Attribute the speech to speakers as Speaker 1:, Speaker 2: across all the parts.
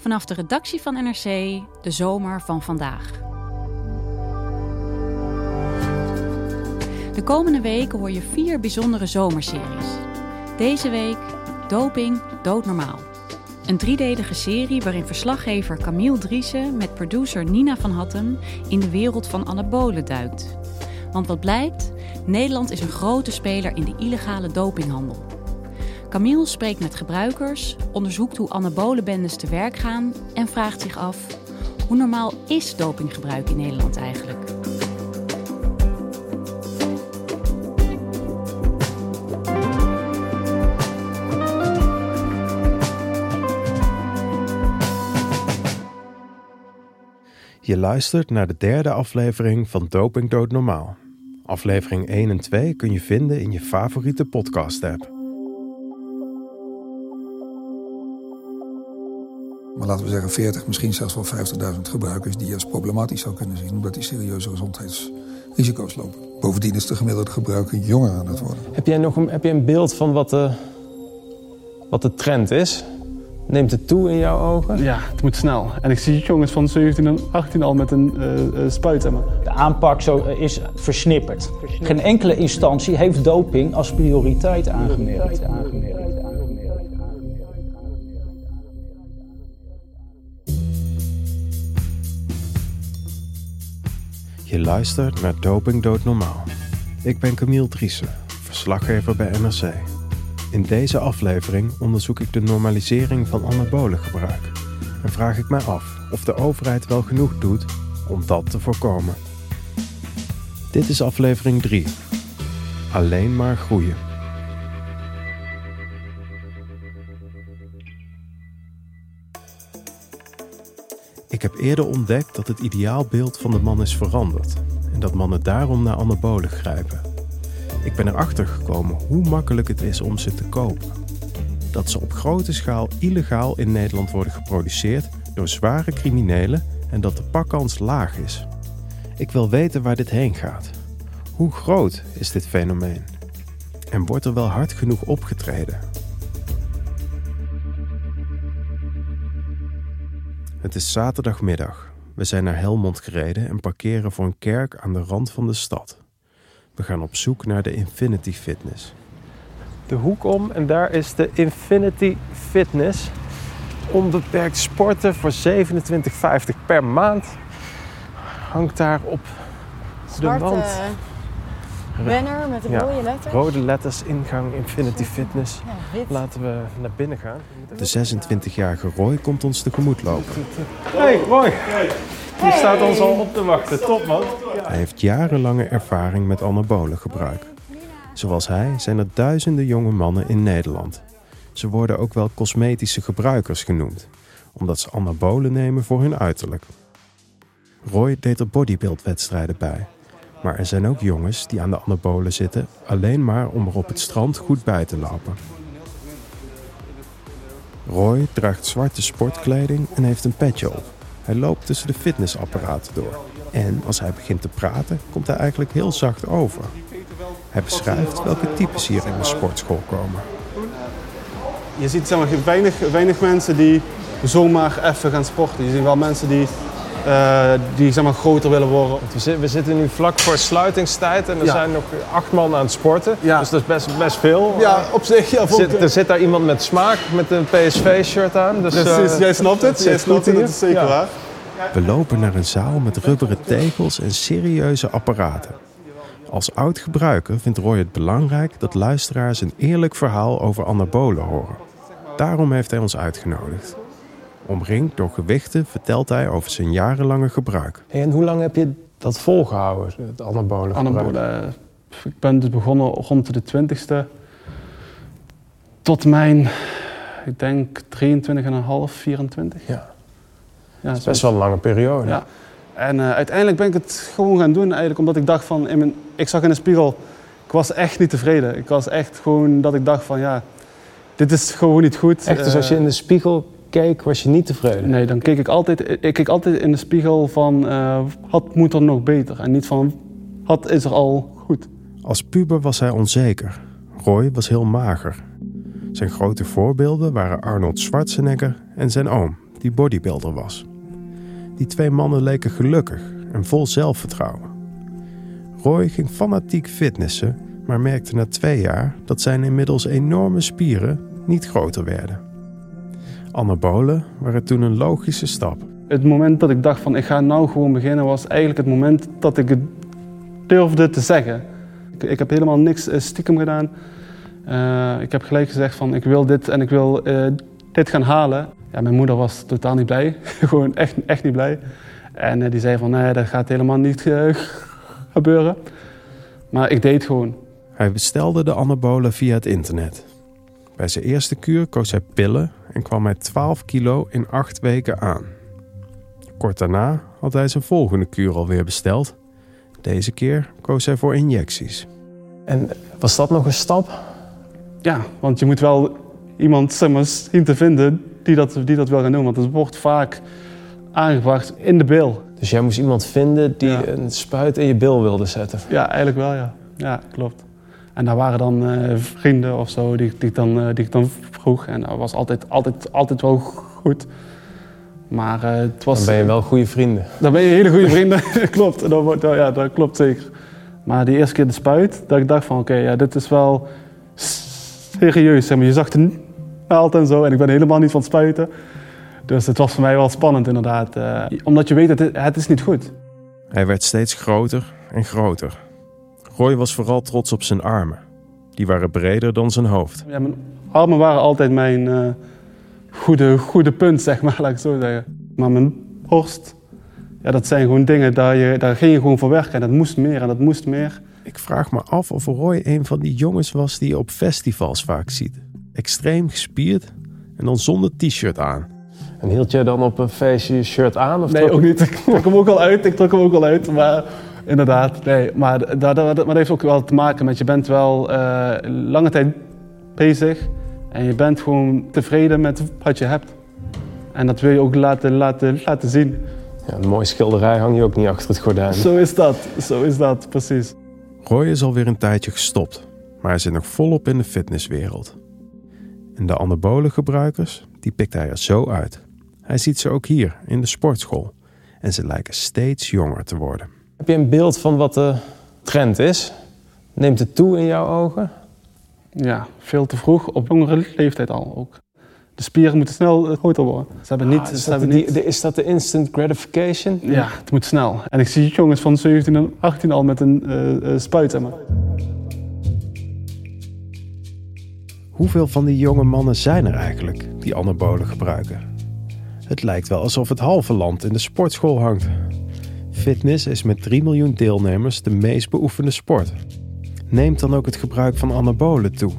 Speaker 1: Vanaf de redactie van NRC, de zomer van vandaag. De komende weken hoor je vier bijzondere zomerseries. Deze week Doping Doodnormaal. Een driedelige serie waarin verslaggever Camille Driessen met producer Nina van Hattem in de wereld van anabolen duikt. Want wat blijkt? Nederland is een grote speler in de illegale dopinghandel. Camille spreekt met gebruikers, onderzoekt hoe anabolenbendes te werk gaan en vraagt zich af: hoe normaal is dopinggebruik in Nederland eigenlijk?
Speaker 2: Je luistert naar de derde aflevering van Doping Dood Normaal. Aflevering 1 en 2 kun je vinden in je favoriete podcast-app.
Speaker 3: Maar laten we zeggen 40, misschien zelfs wel 50.000 gebruikers die je als problematisch zou kunnen zien, omdat die serieuze gezondheidsrisico's lopen. Bovendien is de gemiddelde gebruiker jonger aan het worden.
Speaker 4: Heb jij nog een, heb jij een beeld van wat de, wat de trend is? Neemt het toe in jouw ogen?
Speaker 5: Ja, het moet snel. En ik zie jongens van 17 en 18 al met een uh, spuit.
Speaker 6: De aanpak zo, uh, is versnipperd. Geen enkele instantie heeft doping als prioriteit aangemerkt.
Speaker 2: Je luistert naar Doping Dood Normaal. Ik ben Camille Driessen, verslaggever bij NRC. In deze aflevering onderzoek ik de normalisering van anabolengebruik en vraag ik mij af of de overheid wel genoeg doet om dat te voorkomen. Dit is aflevering 3. Alleen maar groeien. Ik heb eerder ontdekt dat het ideaalbeeld van de man is veranderd en dat mannen daarom naar anabolen grijpen. Ik ben erachter gekomen hoe makkelijk het is om ze te kopen. Dat ze op grote schaal illegaal in Nederland worden geproduceerd door zware criminelen en dat de pakkans laag is. Ik wil weten waar dit heen gaat. Hoe groot is dit fenomeen? En wordt er wel hard genoeg opgetreden? Het is zaterdagmiddag. We zijn naar Helmond gereden en parkeren voor een kerk aan de rand van de stad. We gaan op zoek naar de Infinity Fitness.
Speaker 4: De hoek om en daar is de Infinity Fitness. Onbeperkt sporten voor 27,50 per maand. Hangt daar op
Speaker 7: Zwarte
Speaker 4: de wand.
Speaker 7: Banner met
Speaker 4: Ja,
Speaker 7: rode letters.
Speaker 4: Rode letters, ingang Infinity Fitness. Laten we naar binnen gaan.
Speaker 2: De 26-jarige Roy komt ons tegemoet lopen.
Speaker 4: Hey Roy, je staat ons al op te wachten. Top man.
Speaker 2: Hij heeft jarenlange ervaring met anabolengebruik. Zoals hij zijn er duizenden jonge mannen in Nederland. Ze worden ook wel cosmetische gebruikers genoemd, omdat ze anabolen nemen voor hun uiterlijk. Roy deed er bodybuildwedstrijden bij. Maar er zijn ook jongens die aan de anabolen zitten alleen maar om er op het strand goed bij te lopen. Roy draagt zwarte sportkleding en heeft een petje op. Hij loopt tussen de fitnessapparaten door. En als hij begint te praten, komt hij eigenlijk heel zacht over. Hij beschrijft welke types hier in de sportschool komen.
Speaker 5: Je ziet zeg maar, weinig, weinig mensen die zomaar even gaan sporten. Je ziet wel mensen die, eh, die zeg maar, groter willen worden.
Speaker 4: We, zitten- we zitten nu vlak voor sluitingstijd en er
Speaker 5: Ja.
Speaker 4: zijn nog acht man aan het sporten.
Speaker 5: Ja.
Speaker 4: Dus dat is best, best veel.
Speaker 5: Ja, op zich. Ja,
Speaker 4: Er zit, er zit daar iemand met smaak met een PSV-shirt aan. Dus,
Speaker 5: Precies, jij snapt het. Jij snapt het, dat is zeker
Speaker 4: Ja.
Speaker 5: waar.
Speaker 2: We lopen naar een zaal met rubberen tegels en serieuze apparaten. Als oud gebruiker vindt Roy het belangrijk dat luisteraars een eerlijk verhaal over anabolen horen. Daarom heeft hij ons uitgenodigd. Omringd door gewichten vertelt hij over zijn jarenlange gebruik.
Speaker 4: Hey, en hoe lang heb je dat volgehouden, het anabolen gebruik?
Speaker 5: Anabolen. eh, Ik ben dus begonnen rond de 20ste. Tot mijn, ik denk 23,5, 24.
Speaker 4: Ja.
Speaker 5: Ja,
Speaker 4: Dat is best wel een lange periode.
Speaker 5: Ja. En eh, uiteindelijk ben ik het gewoon gaan doen, eigenlijk omdat ik dacht van, in mijn, ik zag in de spiegel, ik was echt niet tevreden. Ik was echt gewoon dat ik dacht van, ja, dit is gewoon niet goed.
Speaker 4: Echt, dus als je
Speaker 5: Eh,
Speaker 4: in de spiegel keek, was je niet tevreden?
Speaker 5: Nee, dan keek ik altijd, ik keek altijd in de spiegel van, eh had moet er nog beter? En niet van, had is er al goed?
Speaker 2: Als puber was hij onzeker. Roy was heel mager. Zijn grote voorbeelden waren Arnold Schwarzenegger en zijn oom, die bodybuilder was. Die twee mannen leken gelukkig en vol zelfvertrouwen. Roy ging fanatiek fitnessen, maar merkte na twee jaar dat zijn inmiddels enorme spieren niet groter werden. Anabolen waren toen een logische stap.
Speaker 5: Het moment dat ik dacht van, ik ga nou gewoon beginnen, was eigenlijk het moment dat ik het durfde te zeggen. Ik, ik heb helemaal niks eh, stiekem gedaan. Eh, ik heb gelijk gezegd van, ik wil dit en ik wil eh, dit gaan halen. Ja, mijn moeder was totaal niet blij. gewoon echt, echt niet blij. En die zei van, nee, dat gaat helemaal niet gebeuren. Maar ik deed het gewoon.
Speaker 2: Hij bestelde de anabolen via het internet. Bij zijn eerste kuur koos hij pillen en kwam hij 12 kilo in 8 weken aan. Kort daarna had hij zijn volgende kuur alweer besteld. Deze keer koos hij voor injecties.
Speaker 4: En was dat nog een stap?
Speaker 5: Ja, want je moet wel iemand zeg maar, zien te vinden die dat, die dat wil gaan doen. Want het wordt vaak aangebracht in de bil.
Speaker 4: Dus jij moest iemand vinden die
Speaker 5: Ja.
Speaker 4: een spuit in je bil wilde zetten.
Speaker 5: Ja, eigenlijk wel, ja. Ja, klopt. En daar waren dan eh, vrienden of zo die, die, ik dan, eh, die ik dan vroeg. En dat was altijd, altijd, altijd wel goed. Maar eh, het was...
Speaker 4: Dan ben je wel goede vrienden.
Speaker 5: Dan ben je hele goede vrienden. klopt, dat, wordt- ja, dat klopt zeker. Maar die eerste keer de spuit, dat ik dacht van oké, ja, dit is wel serieus. Zeg maar. Je zag de naald en zo en ik ben helemaal niet van het spuiten. Dus het was voor mij wel spannend inderdaad. eh, omdat je weet, het, is- het is niet goed.
Speaker 2: Hij werd steeds groter en groter. Roy was vooral trots op zijn armen. Die waren breder dan zijn hoofd.
Speaker 5: Ja, mijn armen waren altijd mijn eh, goede, goede punt, zeg maar, laat ik zo zeggen. Maar mijn borst, ja, dat zijn gewoon dingen, daar, je, daar ging je gewoon voor werken. En dat moest meer en dat moest meer.
Speaker 2: Ik vraag me af of Roy een van die jongens was die je op festivals vaak ziet. Extreem gespierd en dan zonder t-shirt aan.
Speaker 4: En hield jij dan op een feestje je shirt aan? Of
Speaker 5: Nee, ook niet. Ik trok hem ook al uit. Ik trok hem ook al uit. Maar inderdaad, nee. Maar dat, dat, dat, maar dat heeft ook wel te maken met je bent wel eh, lange tijd bezig. En je bent gewoon tevreden met wat je hebt. En dat wil je ook laten, laten, laten zien.
Speaker 4: Ja, een mooie schilderij hang je ook niet achter het gordijn.
Speaker 5: Zo is dat. Zo is dat, precies.
Speaker 2: Roy is alweer een tijdje gestopt, maar hij zit nog volop in de fitnesswereld. En de anabole gebruikers, die pikt hij er zo uit. Hij ziet ze ook hier in de sportschool. En ze lijken steeds jonger te worden.
Speaker 4: Heb je een beeld van wat de trend is? Neemt het toe in jouw ogen?
Speaker 5: Ja, veel te vroeg. Op jongere leeftijd al ook. De spieren moeten snel eh, groter worden. Ze hebben niet...
Speaker 4: Ah, is,
Speaker 5: ze
Speaker 4: dat
Speaker 5: hebben
Speaker 4: de,
Speaker 5: niet
Speaker 4: die- is dat de instant gratification?
Speaker 5: Ja, het moet snel. En ik zie jongens van 17 en 18 al met een eh, eh, spuit. Zeg maar.
Speaker 2: Hoeveel van die jonge mannen zijn er eigenlijk die anabolen gebruiken? Het lijkt wel alsof het halve land in de sportschool hangt. Fitness is met 3 miljoen deelnemers de meest beoefende sport. Neemt dan ook het gebruik van anabolen toe?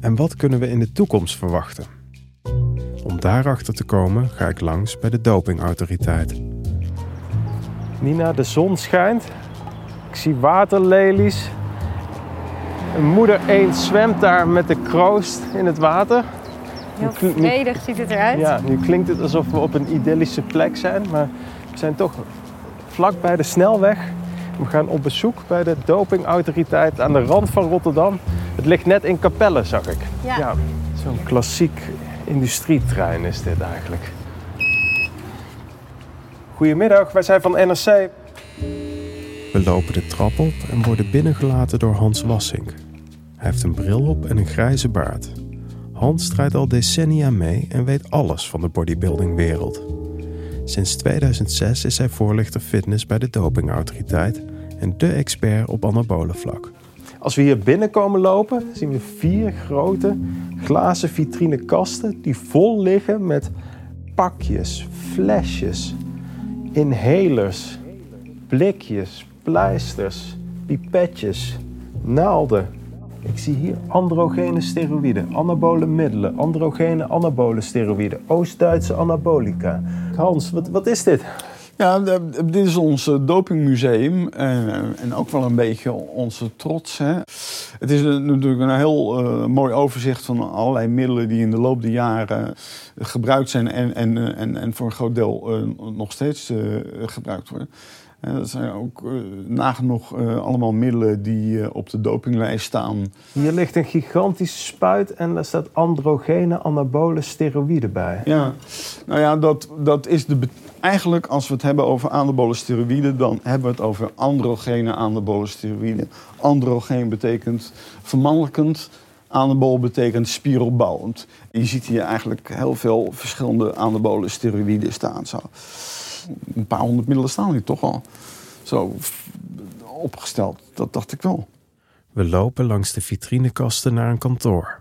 Speaker 2: En wat kunnen we in de toekomst verwachten? Om daarachter te komen ga ik langs bij de dopingautoriteit.
Speaker 4: Nina, de zon schijnt. Ik zie waterlelies. Een moeder eend zwemt daar met de kroost in het water.
Speaker 7: Heel vredig ziet het eruit.
Speaker 4: Ja, nu klinkt het alsof we op een idyllische plek zijn, maar we zijn toch vlak bij de snelweg. We gaan op bezoek bij de dopingautoriteit aan de rand van Rotterdam. Het ligt net in Capelle, zag ik.
Speaker 7: Ja.
Speaker 4: Zo'n klassiek industrietrein is dit eigenlijk. Goedemiddag, wij zijn van NRC.
Speaker 2: We lopen de trap op en worden binnengelaten door Hans Wassink. Hij heeft een bril op en een grijze baard. Hans draait al decennia mee en weet alles van de bodybuildingwereld. Sinds 2006 is hij voorlichter fitness bij de dopingautoriteit en de expert op anabole vlak.
Speaker 4: Als we hier binnenkomen lopen, zien we vier grote glazen vitrinekasten die vol liggen met pakjes, flesjes, inhalers, blikjes, pleisters, pipetjes, naalden. Ik zie hier androgene steroïden, anabole middelen, androgene anabole steroïden, Oost-Duitse anabolica. Hans, wat, wat is dit?
Speaker 8: Ja, de- dit is ons eh, dopingmuseum eh, en ook wel een beetje onze trots. Hè. Het is natuurlijk een heel eh, mooi overzicht van allerlei middelen die in de loop der jaren gebruikt zijn en, en, eh, en, en voor een groot deel eh, nog steeds eh, gebruikt worden. Dat zijn ook eh, nagenoeg eh, allemaal middelen die eh, op de dopinglijst staan.
Speaker 4: Hier ligt een gigantische spuit en daar staat androgene anabole steroïden bij.
Speaker 8: Ja, nou ja, dat, dat is de. Eigenlijk, als we het hebben over anabole steroïden, dan hebben we het over androgene anabole steroïden. Androgeen betekent vermannelijkend, anabol betekent spieropbouwend. Je ziet hier eigenlijk heel veel verschillende anabole steroïden staan. Zo. Een paar honderd middelen staan hier toch al. Zo opgesteld, dat dacht ik wel.
Speaker 2: We lopen langs de vitrinekasten naar een kantoor.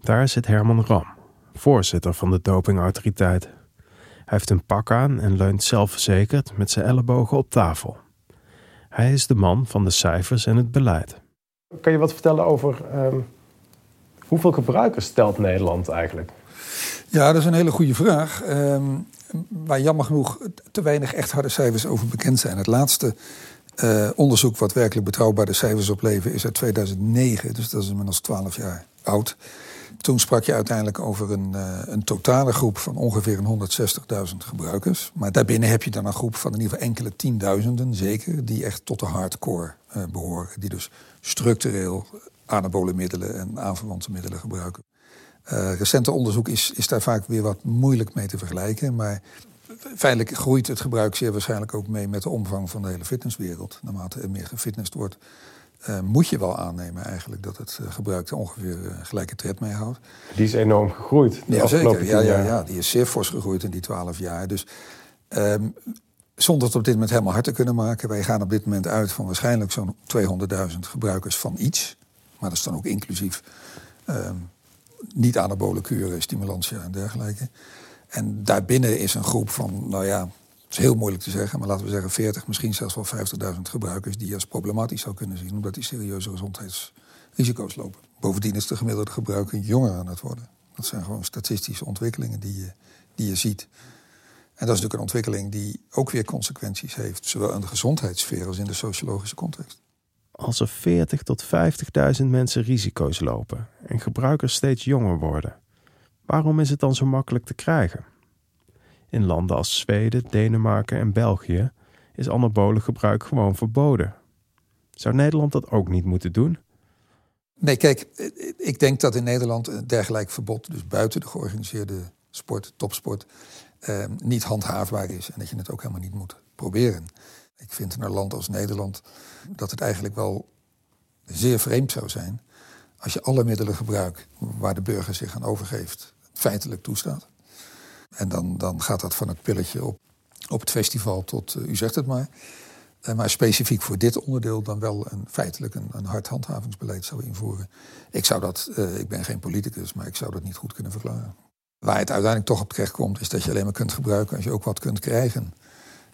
Speaker 2: Daar zit Herman Ram, voorzitter van de dopingautoriteit. Hij heeft een pak aan en leunt zelfverzekerd met zijn ellebogen op tafel. Hij is de man van de cijfers en het beleid.
Speaker 4: Kan je wat vertellen over ehm, hoeveel gebruikers telt Nederland eigenlijk?
Speaker 3: Ja, dat is een hele goede vraag. Ehm, waar jammer genoeg te weinig echt harde cijfers over bekend zijn. Het laatste eh, onderzoek wat werkelijk betrouwbare cijfers opleveren is uit 2009. Dus dat is inmiddels 12 jaar oud. Toen sprak je uiteindelijk over een, eh, een totale groep van ongeveer een 160.000 gebruikers. Maar daarbinnen heb je dan een groep van in ieder geval enkele tienduizenden, zeker, die echt tot de hardcore eh, behoren. Die dus structureel anabole middelen en aanverwante middelen gebruiken. Eh, recente onderzoek is, is daar vaak weer wat moeilijk mee te vergelijken. Maar feitelijk groeit het gebruik zeer waarschijnlijk ook mee met de omvang van de hele fitnesswereld. Naarmate er meer gefitnessd wordt, eh, moet je wel aannemen eigenlijk dat het eh, gebruik er ongeveer gelijke tred mee houdt.
Speaker 4: Die is enorm gegroeid
Speaker 3: Ja, zeker. Ja, ja, ja, die is zeer fors gegroeid in die twaalf jaar. Dus ehm, zonder het op dit moment helemaal hard te kunnen maken. Wij gaan op dit moment uit van waarschijnlijk zo'n 200.000 gebruikers van iets. Maar dat is dan ook inclusief ehm, niet anabole kuren, stimulantia en dergelijke. En daarbinnen is een groep van, nou ja, het is heel moeilijk te zeggen, maar laten we zeggen 40, misschien zelfs wel 50.000 gebruikers die je als problematisch zou kunnen zien, omdat die serieuze gezondheidsrisico's lopen. Bovendien is de gemiddelde gebruiker jonger aan het worden. Dat zijn gewoon statistische ontwikkelingen die je, die je ziet. En dat is natuurlijk een ontwikkeling die ook weer consequenties heeft, zowel in de gezondheidssfeer als in de sociologische context.
Speaker 2: Als er 40 tot 50.000 mensen risico's lopen en gebruikers steeds jonger worden, waarom is het dan zo makkelijk te krijgen? In landen als Zweden, Denemarken en België is anabole gebruik gewoon verboden. Zou Nederland dat ook niet moeten doen?
Speaker 3: Nee, kijk, ik denk dat in Nederland een dergelijk verbod, dus buiten de georganiseerde sport, topsport, eh, niet handhaafbaar is. En dat je het ook helemaal niet moet proberen. Ik vind in een land als Nederland dat het eigenlijk wel zeer vreemd zou zijn als je alle middelen gebruikt waar de burger zich aan overgeeft, feitelijk toestaat. En dan, dan gaat dat van het pilletje op, op het festival tot, eh, u zegt het maar. Eh, maar specifiek voor dit onderdeel dan wel een, feitelijk een, een hard handhavingsbeleid zou invoeren. Ik zou dat, eh, ik ben geen politicus, maar ik zou dat niet goed kunnen verklaren. Waar het uiteindelijk toch op terecht komt, is dat je alleen maar kunt gebruiken als je ook wat kunt krijgen.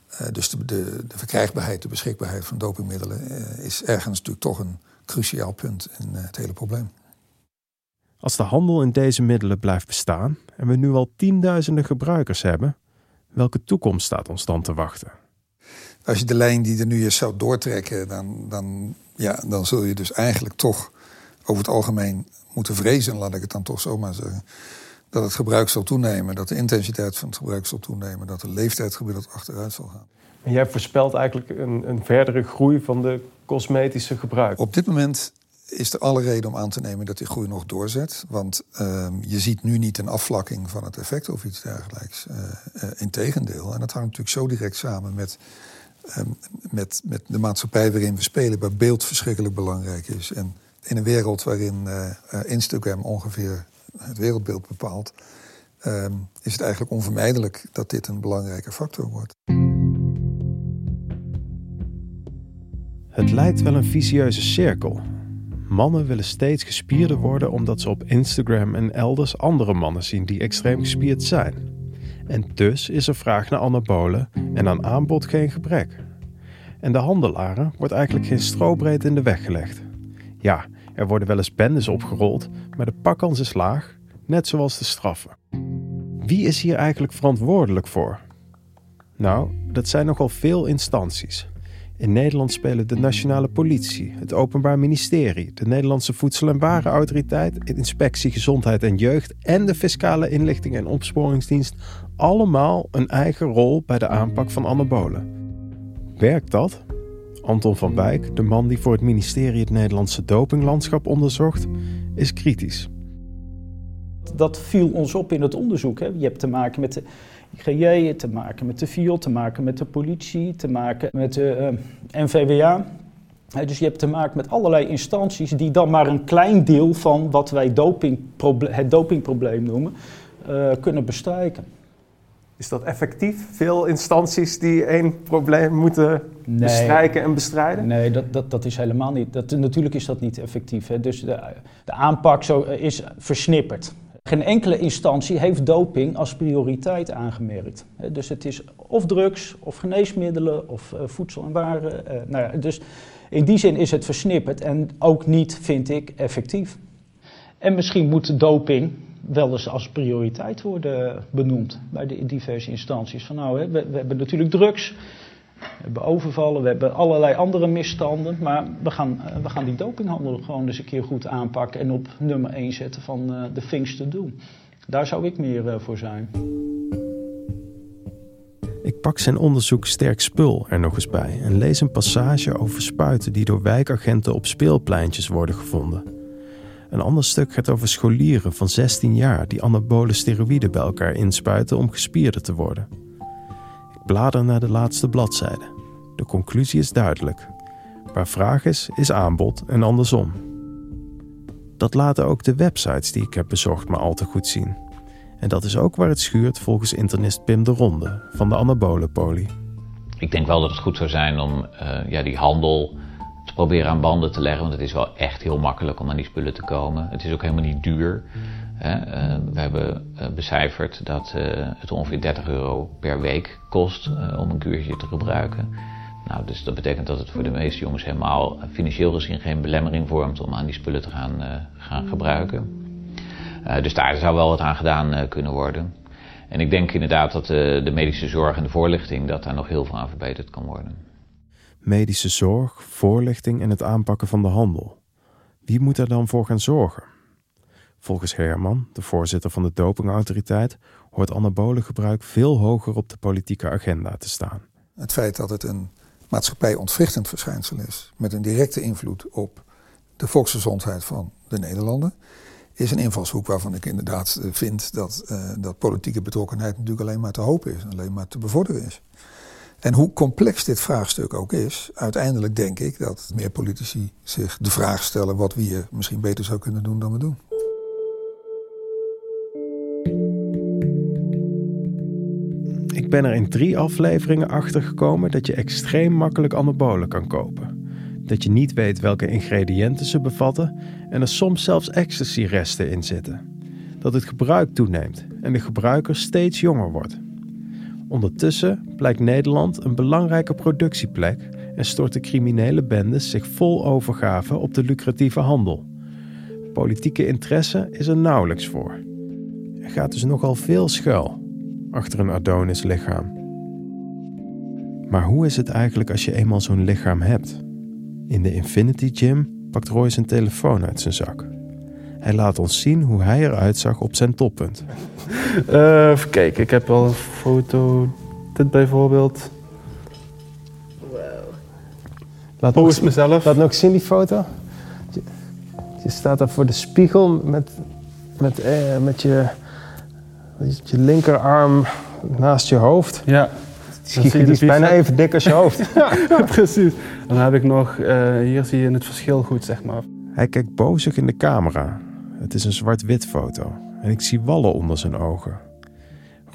Speaker 3: Eh, dus de, de, de verkrijgbaarheid, de beschikbaarheid van dopingmiddelen eh, is ergens natuurlijk toch een cruciaal punt in eh, het hele probleem.
Speaker 2: Als de handel in deze middelen blijft bestaan en we nu al tienduizenden gebruikers hebben, welke toekomst staat ons dan te wachten?
Speaker 3: Als je de lijn die er nu is zou doortrekken, dan, dan, ja, dan zul je dus eigenlijk toch over het algemeen moeten vrezen, laat ik het dan toch zomaar zeggen. Dat het gebruik zal toenemen, dat de intensiteit van het gebruik zal toenemen, dat de leeftijd gemiddeld achteruit zal gaan.
Speaker 4: En jij voorspelt eigenlijk een, een verdere groei van de cosmetische gebruik.
Speaker 3: Op dit moment is er alle reden om aan te nemen dat die groei nog doorzet. Want uh, je ziet nu niet een afvlakking van het effect of iets dergelijks. Uh, uh, Integendeel. En dat hangt natuurlijk zo direct samen met, met, met de maatschappij waarin we spelen, waar beeld verschrikkelijk belangrijk is. En in een wereld waarin Instagram ongeveer het wereldbeeld bepaalt, ehm, is het eigenlijk onvermijdelijk dat dit een belangrijke factor wordt.
Speaker 2: Het lijkt wel een vicieuze cirkel. Mannen willen steeds gespierder worden omdat ze op Instagram en elders andere mannen zien die extreem gespierd zijn. En dus is er vraag naar anabolen en aan aanbod geen gebrek. En de handelaren wordt eigenlijk geen strobreed in de weg gelegd. Ja, er worden wel eens bendes opgerold, maar de pakkans is laag, net zoals de straffen. Wie is hier eigenlijk verantwoordelijk voor? Nou, dat zijn nogal veel instanties. In Nederland spelen de Nationale Politie, het Openbaar Ministerie, de Nederlandse Voedsel- en Warenautoriteit, Inspectie Gezondheid en Jeugd en de Fiscale Inlichting en Opsporingsdienst allemaal een eigen rol bij de aanpak van anabolen. Werkt dat? Anton van Wijk, de man die voor het ministerie het Nederlandse dopinglandschap onderzocht, is kritisch.
Speaker 6: Dat viel ons op in het onderzoek. Hè. Je hebt te maken met de IGJ, te maken met de FIOD, te maken met de politie, te maken met de uh, NVWA. dus je hebt te maken met allerlei instanties die dan maar een klein deel van wat wij het dopingprobleem noemen, uh, kunnen bestrijken.
Speaker 4: Is dat effectief? Veel instanties die één probleem moeten nee, bestrijken en bestrijden?
Speaker 6: Nee, dat, dat, dat is helemaal niet. Dat, natuurlijk is dat niet effectief. Hè. Dus de, de aanpak zo, is versnipperd. Geen enkele instantie heeft doping als prioriteit aangemerkt. Dus het is of drugs, of geneesmiddelen, of uh, voedsel en waren. Uh, nou ja, dus in die zin is het versnipperd en ook niet, vind ik, effectief. En misschien moet doping wel eens als prioriteit worden benoemd bij de diverse instanties. Van nou, we, hebben natuurlijk drugs, we hebben overvallen, we hebben allerlei andere misstanden, maar we gaan, we gaan die dopinghandel gewoon eens een keer goed aanpakken en op nummer 1 zetten van uh, de things to do. Daar zou ik meer uh, voor zijn.
Speaker 2: Ik pak zijn onderzoek Sterk Spul er nog eens bij en lees een passage over spuiten die door wijkagenten op speelpleintjes worden gevonden. Een ander stuk gaat over scholieren van 16 jaar die anabole steroïden bij elkaar inspuiten om gespierder te worden. Ik blader naar de laatste bladzijde. De conclusie is duidelijk. Waar vraag is, is aanbod en andersom. Dat laten ook de websites die ik heb bezocht maar al te goed zien. En dat is ook waar het schuurt volgens internist Pim de Ronde van de anabolenpolie.
Speaker 9: Ik denk wel dat het goed zou zijn om uh, ja, die handel proberen aan banden te leggen. Want het is wel echt heel makkelijk om aan die spullen te komen. Het is ook helemaal niet duur. Hè. Uh, we hebben uh, becijferd dat uh, het ongeveer 30 euro per week kost om een kuurtje te gebruiken. Nou, dus dat betekent dat het voor de meeste jongens helemaal financieel gezien geen belemmering vormt om aan die spullen te gaan, gaan gebruiken. dus daar zou wel wat aan gedaan kunnen worden. En ik denk inderdaad dat de medische zorg en de voorlichting, dat daar nog heel veel aan verbeterd kan worden
Speaker 2: medische zorg, voorlichting en het aanpakken van de handel. Wie moet er dan voor gaan zorgen? Volgens Herman, de voorzitter van de dopingautoriteit, hoort anabolengebruik veel hoger op de politieke agenda te staan.
Speaker 3: Het feit dat het een maatschappij ontwrichtend verschijnsel is, met een directe invloed op de volksgezondheid van de Nederlanden, is een invalshoek waarvan ik inderdaad vind dat, uh, dat politieke betrokkenheid natuurlijk alleen maar te hopen is, alleen maar te bevorderen is. En hoe complex dit vraagstuk ook is, uiteindelijk denk ik dat meer politici zich de vraag stellen wat we hier misschien beter zou kunnen doen dan we doen.
Speaker 2: Ik ben er in drie afleveringen achter gekomen dat je extreem makkelijk anabolen kan kopen. Dat je niet weet welke ingrediënten ze bevatten en er soms zelfs ecstasy-resten in zitten. Dat het gebruik toeneemt en de gebruiker steeds jonger wordt. Ondertussen blijkt Nederland een belangrijke productieplek en storten criminele bendes zich vol overgave op de lucratieve handel. Politieke interesse is er nauwelijks voor. Er gaat dus nogal veel schuil achter een Adonis-lichaam. Maar hoe is het eigenlijk als je eenmaal zo'n lichaam hebt? In de Infinity Gym pakt Roy zijn telefoon uit zijn zak. Hij laat ons zien hoe hij eruit zag op zijn toppunt.
Speaker 5: Uh, even kijken, ik heb wel een foto. Dit bijvoorbeeld.
Speaker 4: Wow. Laat Post mezelf. Laat nog zien die foto. Je, je, staat daar voor de spiegel met, met, eh, met je, je linkerarm naast je hoofd.
Speaker 5: Ja.
Speaker 4: Die, die is bijna even dik als je hoofd.
Speaker 5: ja, precies. Dan heb ik nog, uh, hier zie je het verschil goed, zeg maar.
Speaker 2: Hij kijkt bozig in de camera. Het is een zwart-wit foto en ik zie wallen onder zijn ogen.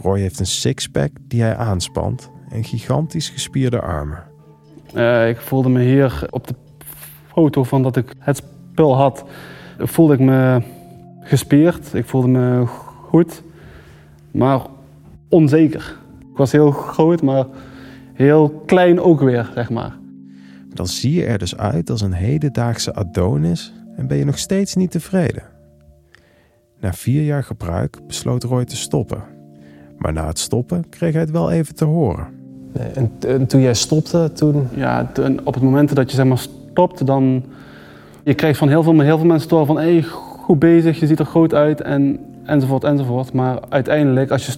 Speaker 2: Roy heeft een sixpack die hij aanspant en gigantisch gespierde armen.
Speaker 5: Uh, ik voelde me hier op de foto van dat ik het spul had, voelde ik me gespierd. Ik voelde me goed, maar onzeker. Ik was heel groot, maar heel klein ook weer, zeg maar.
Speaker 2: Dan zie je er dus uit als een hedendaagse Adonis en ben je nog steeds niet tevreden. Na vier jaar gebruik besloot Roy te stoppen. Maar na het stoppen kreeg hij het wel even te horen.
Speaker 4: En, en toen jij stopte, toen...
Speaker 5: Ja, toen, op het moment dat je zeg maar stopt, dan... Je krijgt van heel veel, heel veel mensen door van... Hey, goed bezig, je ziet er groot uit en, enzovoort enzovoort. Maar uiteindelijk, als je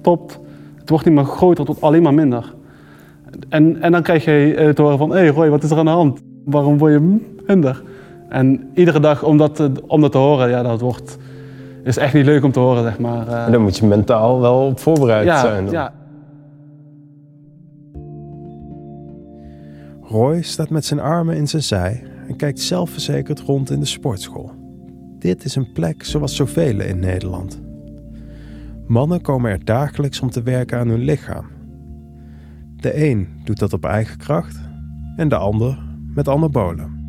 Speaker 5: stopt, het wordt niet meer groter, tot alleen maar minder. En, en dan krijg je te horen van... Hé hey Roy, wat is er aan de hand? Waarom word je minder? En iedere dag om dat, om dat te horen, ja, dat wordt is echt niet leuk om te horen, zeg maar. Uh,
Speaker 4: dan moet je mentaal wel op voorbereid
Speaker 5: ja,
Speaker 4: zijn. Dan.
Speaker 5: Ja.
Speaker 2: Roy staat met zijn armen in zijn zij en kijkt zelfverzekerd rond in de sportschool. Dit is een plek zoals zoveel in Nederland. Mannen komen er dagelijks om te werken aan hun lichaam. De een doet dat op eigen kracht en de ander met anabolen.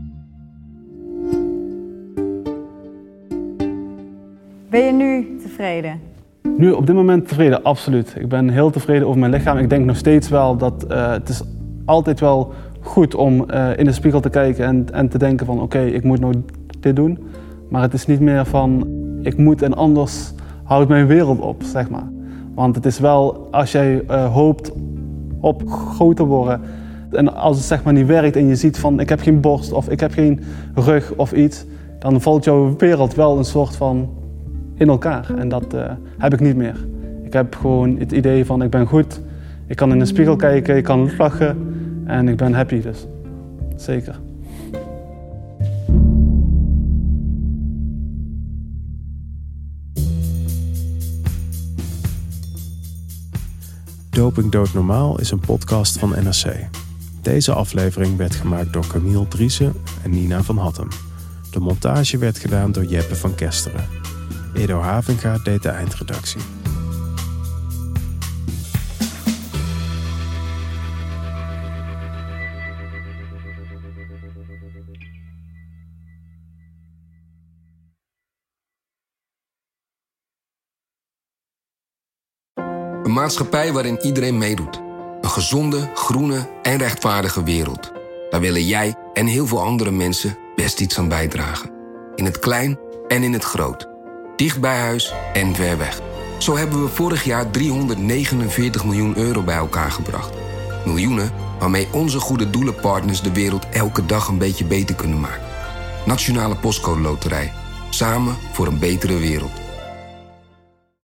Speaker 7: Ben je nu tevreden?
Speaker 5: Nu op dit moment tevreden, absoluut. Ik ben heel tevreden over mijn lichaam. Ik denk nog steeds wel dat uh, het is altijd wel goed om uh, in de spiegel te kijken en, en te denken van oké, ik moet nou dit doen. Maar het is niet meer van ik moet en anders houdt mijn wereld op, zeg maar. Want het is wel, als jij uh, hoopt op groter worden en als het zeg maar niet werkt en je ziet van ik heb geen borst of ik heb geen rug of iets, dan valt jouw wereld wel een soort van in elkaar. En dat uh, heb ik niet meer. Ik heb gewoon het idee van ik ben goed, ik kan in de spiegel kijken, ik kan lachen en ik ben happy dus. Zeker.
Speaker 2: Doping Doodnormaal is een podcast van NRC. Deze aflevering werd gemaakt door Camille Driessen en Nina van Hattem. De montage werd gedaan door Jeppe van Kesteren. Edo Havinga deed de eindredactie.
Speaker 10: Een maatschappij waarin iedereen meedoet. Een gezonde, groene en rechtvaardige wereld. Daar willen jij en heel veel andere mensen best iets aan bijdragen. In het klein en in het groot. Dicht bij huis en ver weg. Zo hebben we vorig jaar 349 miljoen euro bij elkaar gebracht. Miljoenen waarmee onze goede doelenpartners de wereld elke dag een beetje beter kunnen maken. Nationale Postcode Loterij. Samen voor een betere wereld.